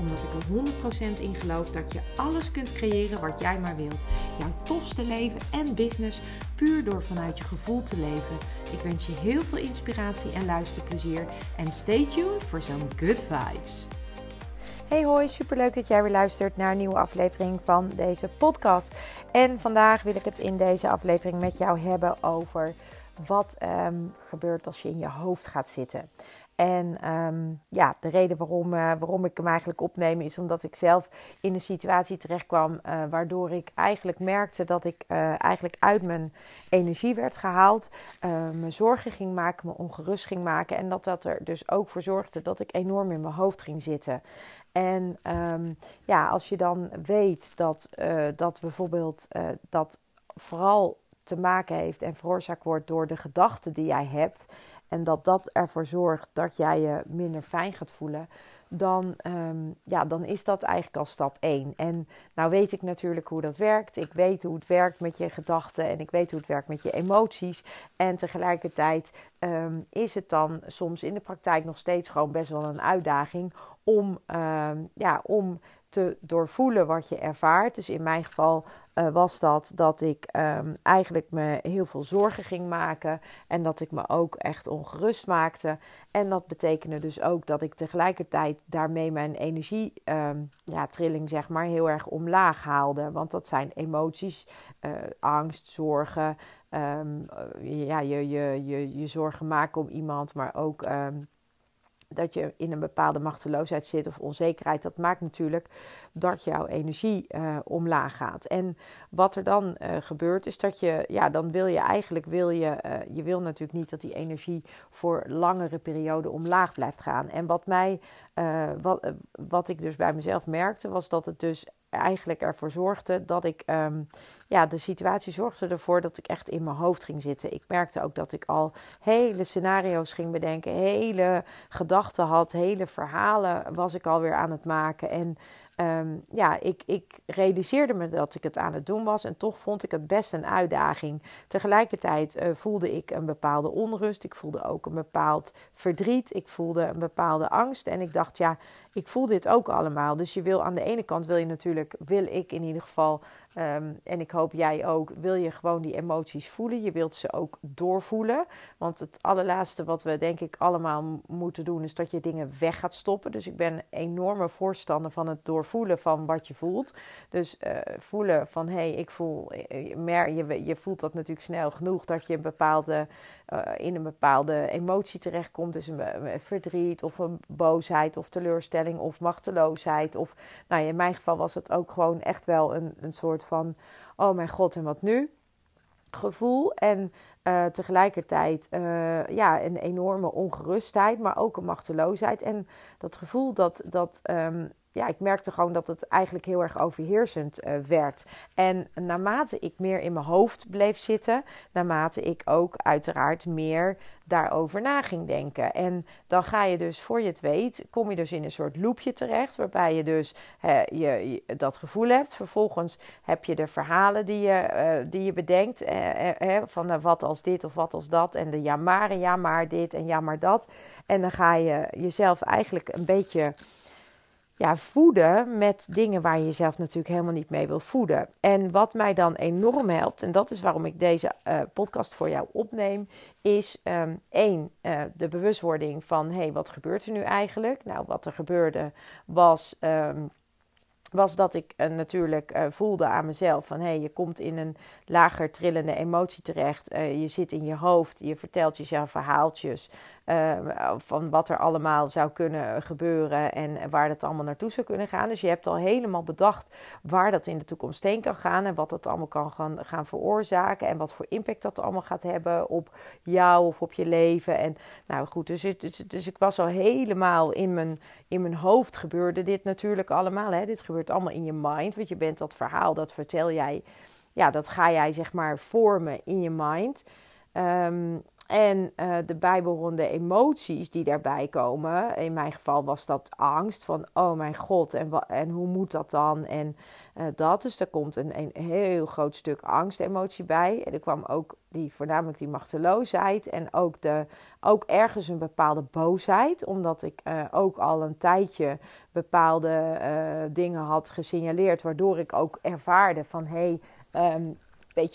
Omdat ik er 100% in geloof dat je alles kunt creëren wat jij maar wilt. Jouw tofste leven en business puur door vanuit je gevoel te leven. Ik wens je heel veel inspiratie en luisterplezier. En stay tuned voor zo'n good vibes. Hey hoi, superleuk dat jij weer luistert naar een nieuwe aflevering van deze podcast. En vandaag wil ik het in deze aflevering met jou hebben over wat um, gebeurt als je in je hoofd gaat zitten. En um, ja, de reden waarom, uh, waarom ik hem eigenlijk opneem is omdat ik zelf in een situatie terechtkwam uh, waardoor ik eigenlijk merkte dat ik uh, eigenlijk uit mijn energie werd gehaald, me zorgen ging maken, me ongerust ging maken en dat dat er dus ook voor zorgde dat ik enorm in mijn hoofd ging zitten. En um, ja, als je dan weet dat, dat bijvoorbeeld dat vooral te maken heeft en veroorzaakt wordt door de gedachten die jij hebt en dat dat ervoor zorgt dat jij je minder fijn gaat voelen, dan, um, ja, dan is dat eigenlijk al stap 1. En nou weet ik natuurlijk hoe dat werkt. Ik weet hoe het werkt met je gedachten en ik weet hoe het werkt met je emoties. En tegelijkertijd um, is het dan soms in de praktijk nog steeds gewoon best wel een uitdaging om, um, ja, om te doorvoelen wat je ervaart. Dus in mijn geval uh, was dat dat ik um, eigenlijk me heel veel zorgen ging maken en dat ik me ook echt ongerust maakte. En dat betekende dus ook dat ik tegelijkertijd daarmee mijn energietrilling um, ja, trilling, zeg maar, heel erg omlaag haalde. Want dat zijn emoties, uh, angst, zorgen. Um, ja, je, je, je, je zorgen maken om iemand, maar ook dat je in een bepaalde machteloosheid zit of onzekerheid, dat maakt natuurlijk dat jouw energie uh, omlaag gaat. En wat er dan uh, gebeurt, is dat je, ja, dan wil je eigenlijk, wil je, uh, je wil natuurlijk niet dat die energie voor langere perioden omlaag blijft gaan. En wat mij, wat, wat ik dus bij mezelf merkte, was dat het dus eigenlijk ervoor zorgde dat ik, um, ja, de situatie zorgde ervoor dat ik echt in mijn hoofd ging zitten. Ik merkte ook dat ik al hele scenario's ging bedenken, hele gedachten had, hele verhalen was ik alweer aan het maken. En um, ja, ik, ik realiseerde me dat ik het aan het doen was en toch vond ik het best een uitdaging. Tegelijkertijd uh, voelde ik een bepaalde onrust, ik voelde ook een bepaald verdriet, ik voelde een bepaalde angst en ik dacht, ja, ik voel dit ook allemaal. Dus je wil aan de ene kant wil je natuurlijk, wil ik in ieder geval Um, en ik hoop jij ook, wil je gewoon die emoties voelen. Je wilt ze ook doorvoelen. Want het allerlaatste wat we denk ik allemaal moeten doen, is dat je dingen weg gaat stoppen. Dus ik ben enorme voorstander van het doorvoelen van wat je voelt. Dus uh, voelen van hé, hey, ik voel, eh, mer, je, je voelt dat natuurlijk snel genoeg dat je een bepaalde, in een bepaalde emotie terechtkomt. Dus een, een, verdriet of een boosheid of teleurstelling of machteloosheid. Of nou, in mijn geval was het ook gewoon echt wel een, een soort van: oh mijn god, en wat nu? Gevoel. En uh, tegelijkertijd uh, ja, een enorme ongerustheid, maar ook een machteloosheid. En dat gevoel dat, dat um, ja, ik merkte gewoon dat het eigenlijk heel erg overheersend uh, werd. En naarmate ik meer in mijn hoofd bleef zitten, naarmate ik ook uiteraard meer daarover na ging denken. En dan ga je dus, voor je het weet, kom je dus in een soort loopje terecht, waarbij je dus je, dat gevoel hebt. Vervolgens heb je de verhalen die je, uh, die je bedenkt, van wat als dit of wat als dat, en de ja maar en ja maar dit en ja maar dat. En dan ga je jezelf eigenlijk een beetje ja, voeden met dingen waar je jezelf natuurlijk helemaal niet mee wil voeden. En wat mij dan enorm helpt, en dat is waarom ik deze uh, podcast voor jou opneem, is um, één, uh, de bewustwording van hé, hey, wat gebeurt er nu eigenlijk? Nou, wat er gebeurde was. Um, was dat ik uh, natuurlijk voelde aan mezelf van hé, hey, je komt in een lager trillende emotie terecht. Je zit in je hoofd, je vertelt jezelf verhaaltjes van wat er allemaal zou kunnen gebeuren en waar dat allemaal naartoe zou kunnen gaan. Dus je hebt al helemaal bedacht waar dat in de toekomst heen kan gaan en wat dat allemaal kan gaan, gaan veroorzaken en wat voor impact dat allemaal gaat hebben op jou of op je leven. En nou goed, dus, dus, dus ik was al helemaal in mijn, in mijn hoofd gebeurde dit natuurlijk allemaal. Hè? Dit gebeurt allemaal in je mind, want je bent dat verhaal, dat vertel jij ja, dat ga jij zeg maar vormen in je mind. Ehm, en uh, de bijbehorende emoties die daarbij komen. In mijn geval was dat angst van, oh mijn god, en, en hoe moet dat dan? En uh, dat, dus er komt een, een heel groot stuk angstemotie bij. En er kwam ook die, voornamelijk die machteloosheid en ook, de, ook ergens een bepaalde boosheid. Omdat ik uh, ook al een tijdje bepaalde dingen had gesignaleerd, waardoor ik ook ervaarde van, hé, hey, um,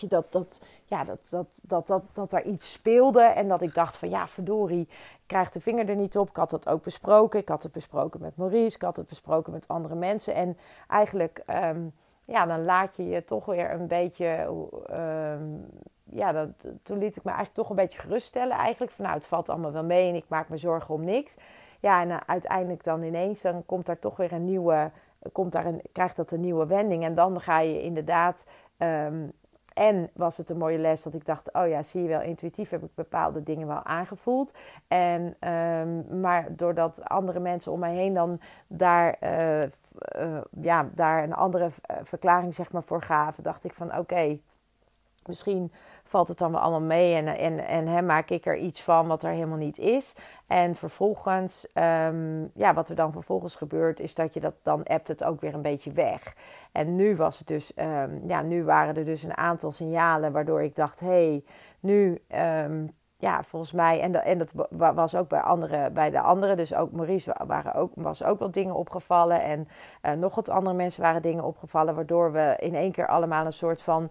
dat, dat, ja, dat, dat, dat, dat, dat er iets speelde. En dat ik dacht van ja, verdorie, ik krijg de vinger er niet op. Ik had het ook besproken. Ik had het besproken met Maurice. Ik had het besproken met andere mensen. En eigenlijk, um, ja, dan laat je je toch weer een beetje. Um, ja, dat, toen liet ik me eigenlijk toch een beetje geruststellen. Eigenlijk van nou, het valt allemaal wel mee en ik maak me zorgen om niks. Ja, en uh, uiteindelijk dan ineens, dan komt daar toch weer een nieuwe. Komt daar een, krijgt dat een nieuwe wending. En dan ga je inderdaad um, en was het een mooie les dat ik dacht: oh ja, zie je wel, intuïtief heb ik bepaalde dingen wel aangevoeld. En, um, maar doordat andere mensen om mij heen dan daar, uh, uh, ja, daar een andere verklaring zeg maar, voor gaven, dacht ik van oké. Misschien valt het dan wel allemaal mee en, en, en hè, maak ik er iets van wat er helemaal niet is. En vervolgens, um, ja, wat er dan vervolgens gebeurt, is dat je dat dan appt het ook weer een beetje weg. En nu was het dus, um, ja, nu waren er dus een aantal signalen waardoor ik dacht, hé, hey, nu um, ja, volgens mij, en, en dat was ook bij, andere, bij de anderen, dus ook Maurice waren ook, was ook wat dingen opgevallen. En uh, nog wat andere mensen waren dingen opgevallen, waardoor we in één keer allemaal een soort van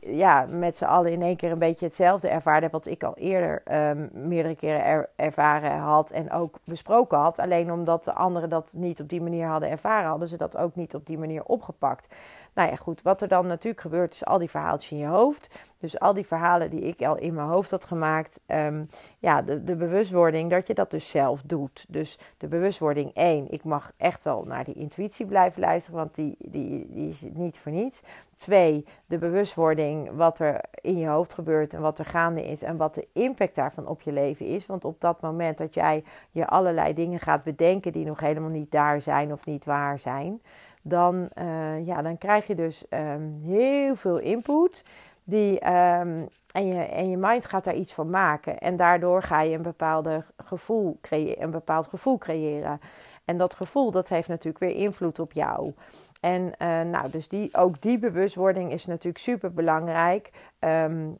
ja, met z'n allen in één keer een beetje hetzelfde ervaren. Wat ik al eerder um, meerdere keren ervaren had en ook besproken had. Alleen omdat de anderen dat niet op die manier hadden ervaren, hadden ze dat ook niet op die manier opgepakt. Nou ja, goed, wat er dan natuurlijk gebeurt, is al die verhaaltjes in je hoofd. Dus al die verhalen die ik al in mijn hoofd had gemaakt. Um, ja, de, de bewustwording dat je dat dus zelf doet. Dus de bewustwording, één, ik mag echt wel naar die intuïtie blijven luisteren, want die, die, die is niet voor niets. Twee, de bewustwording wat er in je hoofd gebeurt en wat er gaande is en wat de impact daarvan op je leven is. Want op dat moment dat jij je allerlei dingen gaat bedenken die nog helemaal niet daar zijn of niet waar zijn, dan, uh, ja, dan krijg je dus um, heel veel input. Die, um, en, je, en je mind gaat daar iets van maken. En daardoor ga je een, bepaalde gevoel een bepaald gevoel creëren. En dat gevoel dat heeft natuurlijk weer invloed op jou. En uh, nou, dus die, ook die bewustwording is natuurlijk super belangrijk. Um,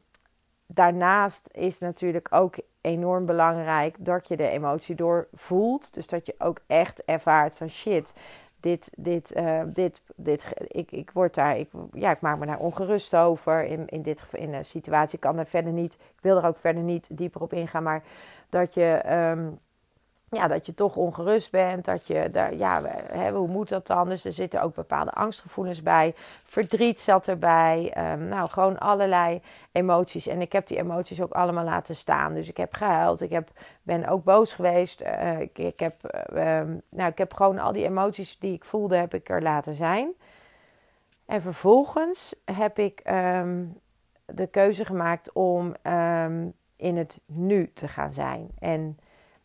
daarnaast is natuurlijk ook enorm belangrijk dat je de emotie doorvoelt. Dus dat je ook echt ervaart van shit dit, dit, uh, dit, dit, ik, ik word daar, ik, ja, ik maak me daar ongerust over. In, in, dit, in een situatie kan er verder niet, ik wil er ook verder niet dieper op ingaan, maar dat je um, ja, dat je toch ongerust bent. Dat je daar, ja, hè, hoe moet dat dan? Dus er zitten ook bepaalde angstgevoelens bij. Verdriet zat erbij. Um, nou, gewoon allerlei emoties. En ik heb die emoties ook allemaal laten staan. Dus ik heb gehuild. Ik heb, ben ook boos geweest. Uh, ik, ik, heb, uh, nou, ik heb gewoon al die emoties die ik voelde, heb ik er laten zijn. En vervolgens heb ik um, de keuze gemaakt om in het nu te gaan zijn. En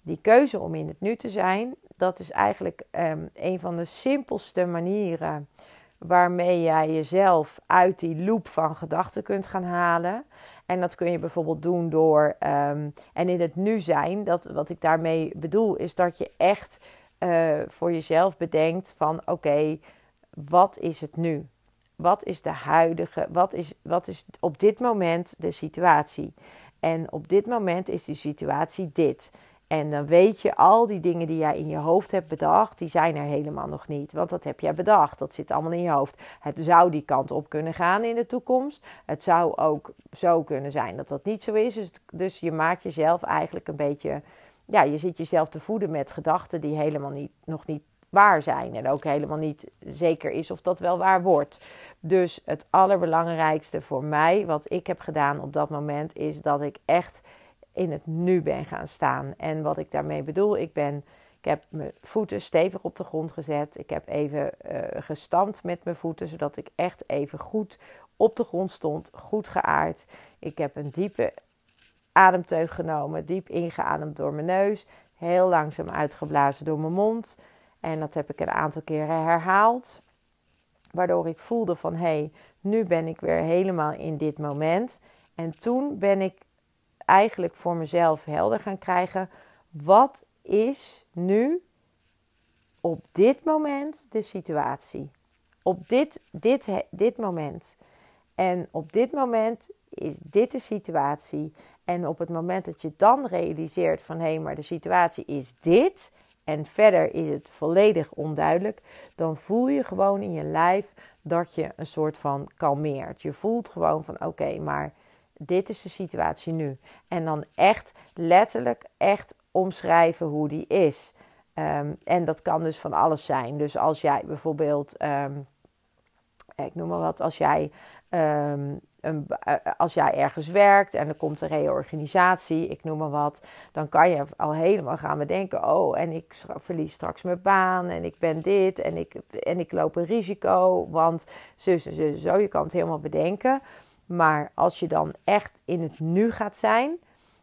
die keuze om in het nu te zijn, dat is eigenlijk um, een van de simpelste manieren waarmee jij jezelf uit die loop van gedachten kunt gaan halen. En dat kun je bijvoorbeeld doen door, um, en in het nu zijn, dat, wat ik daarmee bedoel, is dat je echt uh, voor jezelf bedenkt van oké, wat is het nu? Wat is de huidige, wat is, wat is op dit moment de situatie? En op dit moment is die situatie dit. En dan weet je, al die dingen die jij in je hoofd hebt bedacht, die zijn er helemaal nog niet. Want dat heb jij bedacht. Dat zit allemaal in je hoofd. Het zou die kant op kunnen gaan in de toekomst. Het zou ook zo kunnen zijn dat dat niet zo is. Dus, dus je maakt jezelf eigenlijk een beetje. Ja, je zit jezelf te voeden met gedachten die helemaal niet, nog niet waar zijn. En ook helemaal niet zeker is of dat wel waar wordt. Dus het allerbelangrijkste voor mij, wat ik heb gedaan op dat moment, is dat ik echt in het nu ben gaan staan. En wat ik daarmee bedoel, ik, ben, ik heb mijn voeten stevig op de grond gezet. Ik heb even uh, gestampt met mijn voeten, zodat ik echt even goed op de grond stond, goed geaard. Ik heb een diepe ademteug genomen, diep ingeademd door mijn neus, heel langzaam uitgeblazen door mijn mond. En dat heb ik een aantal keren herhaald. Waardoor ik voelde van hé, hey, Nu ben ik weer helemaal in dit moment. En toen ben ik eigenlijk voor mezelf helder gaan krijgen. Wat is nu op dit moment de situatie? Op dit, dit, dit moment. En op dit moment is dit de situatie. En op het moment dat je dan realiseert van hé, hey, maar de situatie is dit en verder is het volledig onduidelijk, dan voel je gewoon in je lijf dat je een soort van kalmeert. Je voelt gewoon van oké, maar dit is de situatie nu. En dan echt letterlijk, echt omschrijven hoe die is. Ehm, en dat kan dus van alles zijn. Dus als jij bijvoorbeeld, ehm, ik noem maar wat, als jij ehm, een, eh, als jij ergens werkt en er komt een reorganisatie, ik noem maar wat, dan kan je al helemaal gaan bedenken: oh, en ik verlies straks mijn baan en ik ben dit en ik, en ik loop een risico, want zo. Je kan het helemaal bedenken. Maar als je dan echt in het nu gaat zijn,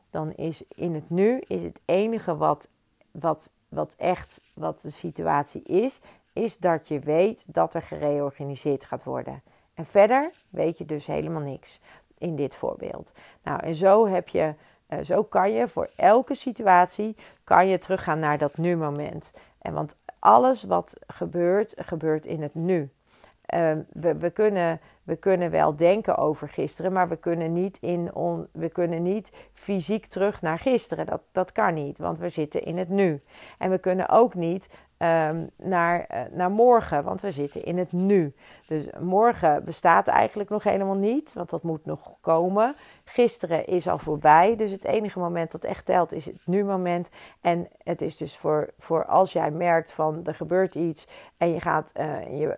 dan is in het nu is het enige wat, wat, wat echt wat de situatie is, is dat je weet dat er gereorganiseerd gaat worden. En verder weet je dus helemaal niks in dit voorbeeld. Nou, en zo heb je, uh, zo kan je voor elke situatie kan je teruggaan naar dat nu-moment. En want alles wat gebeurt, gebeurt in het nu. Uh, we, we, kunnen, we kunnen wel denken over gisteren, maar we kunnen niet, in on, we kunnen niet fysiek terug naar gisteren. Dat, dat kan niet, want we zitten in het nu. En we kunnen ook niet um, naar, uh, naar morgen, want we zitten in het nu. Dus morgen bestaat eigenlijk nog helemaal niet, want dat moet nog komen. Gisteren is al voorbij, dus het enige moment dat echt telt is het nu-moment. En het is dus voor, voor als jij merkt van er gebeurt iets en je, gaat, uh, je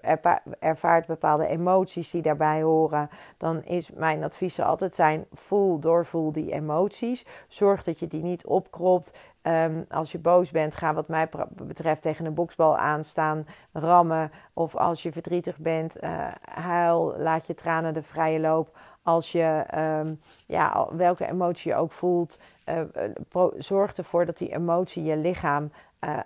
ervaart bepaalde emoties die daarbij horen, dan is mijn advies altijd zijn: voel, doorvoel die emoties. Zorg dat je die niet opkropt. Um, als je boos bent, ga wat mij betreft tegen een boksbal aanstaan, rammen. Of als je verdrietig bent, uh, huil, laat je tranen de vrije loop. Als je, um, ja, welke emotie je ook voelt, uh, zorg ervoor dat die emotie je lichaam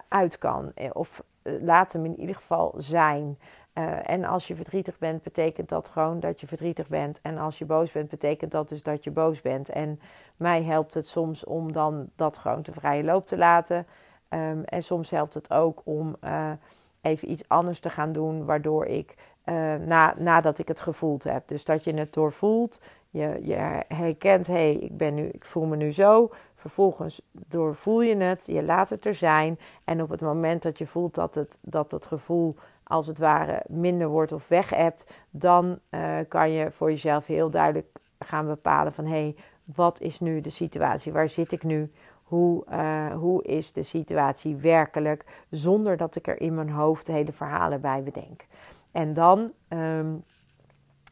uit kan. Of laat hem in ieder geval zijn. Uh, en als je verdrietig bent, betekent dat gewoon dat je verdrietig bent. En als je boos bent, betekent dat dus dat je boos bent. En mij helpt het soms om dan dat gewoon te vrije loop te laten. Um, en soms helpt het ook om uh, even iets anders te gaan doen, waardoor ik, na, nadat ik het gevoeld heb. Dus dat je het doorvoelt, je, je herkent, hé, hey, ik, ben nu, ik voel me nu zo. Vervolgens doorvoel je het, je laat het er zijn. En op het moment dat je voelt dat het, dat het gevoel als het ware minder wordt of weg hebt, dan uh, kan je voor jezelf heel duidelijk gaan bepalen van hé, hey, wat is nu de situatie? Waar zit ik nu? Hoe, uh, hoe is de situatie werkelijk? Zonder dat ik er in mijn hoofd hele verhalen bij bedenk. En dan, um,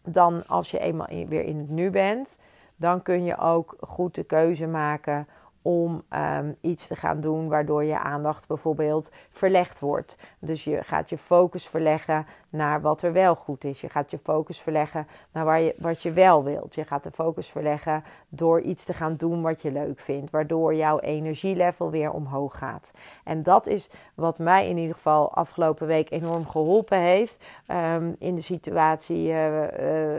dan als je eenmaal weer in het nu bent, dan kun je ook goed de keuze maken om um, iets te gaan doen waardoor je aandacht bijvoorbeeld verlegd wordt. Dus je gaat je focus verleggen naar wat er wel goed is. Je gaat je focus verleggen naar waar je, wat je wel wilt. Je gaat de focus verleggen door iets te gaan doen wat je leuk vindt, waardoor jouw energielevel weer omhoog gaat. En dat is wat mij in ieder geval afgelopen week enorm geholpen heeft um, in de situatie uh, uh,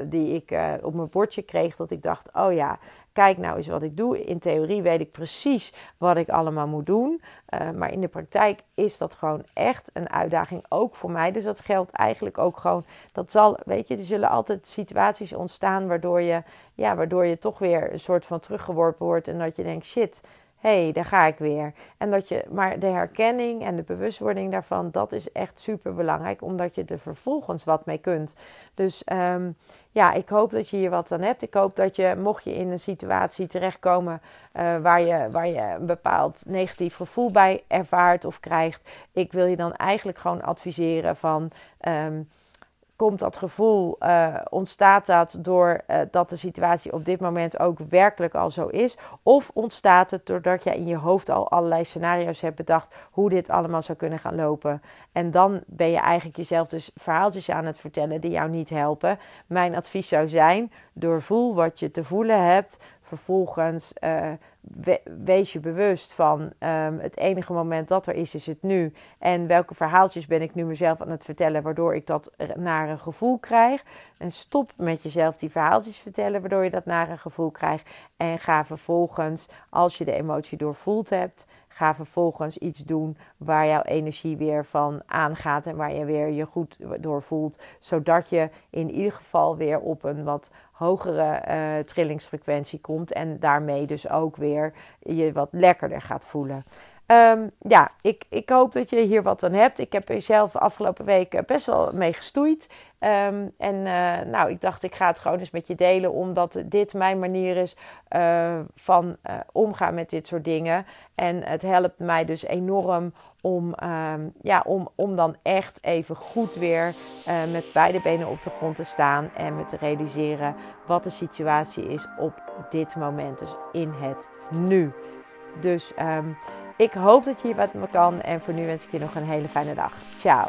die ik uh, op mijn bordje kreeg. Dat ik dacht: oh ja, kijk nou eens wat ik doe. In theorie weet ik precies wat ik allemaal moet doen. Uh, maar in de praktijk is dat gewoon echt een uitdaging, ook voor mij. Dus dat geldt eigenlijk ook gewoon. Dat zal, weet je, er zullen altijd situaties ontstaan waardoor je, ja, waardoor je toch weer een soort van teruggeworpen wordt. En dat je denkt: shit, hé, hey, daar ga ik weer. En dat je, maar de herkenning en de bewustwording daarvan, dat is echt super belangrijk, omdat je er vervolgens wat mee kunt. Dus um, ja, ik hoop dat je hier wat aan hebt. Ik hoop dat je, mocht je in een situatie terechtkomen uh, waar, je, waar je een bepaald negatief gevoel bij ervaart of krijgt, ik wil je dan eigenlijk gewoon adviseren van. Um, komt dat gevoel, uh, ontstaat dat doordat uh, dat de situatie op dit moment ook werkelijk al zo is? Of ontstaat het doordat je in je hoofd al allerlei scenario's hebt bedacht hoe dit allemaal zou kunnen gaan lopen? En dan ben je eigenlijk jezelf dus verhaaltjes aan het vertellen die jou niet helpen. Mijn advies zou zijn: doorvoel wat je te voelen hebt. Vervolgens uh, wees je bewust van um, het enige moment dat er is, is het nu. En welke verhaaltjes ben ik nu mezelf aan het vertellen, waardoor ik dat naar een gevoel krijg. En stop met jezelf die verhaaltjes vertellen, waardoor je dat naar een gevoel krijgt. En ga vervolgens, als je de emotie doorvoeld hebt, Ga vervolgens iets doen waar jouw energie weer van aangaat en waar je weer je goed door voelt. Zodat je in ieder geval weer op een wat hogere uh, trillingsfrequentie komt. En daarmee dus ook weer je wat lekkerder gaat voelen. Ehm, ja, ik, ik hoop dat je hier wat aan hebt. Ik heb er zelf afgelopen week best wel mee gestoeid. Ehm, en uh, nou, ik dacht, ik ga het gewoon eens met je delen, omdat dit mijn manier is uh, van omgaan met dit soort dingen. En het helpt mij dus enorm om, um, ja, om, om dan echt even goed weer met beide benen op de grond te staan en me te realiseren wat de situatie is op dit moment. Dus in het nu. Dus um, ik hoop dat je hier wat me kan. En voor nu wens ik je nog een hele fijne dag. Ciao.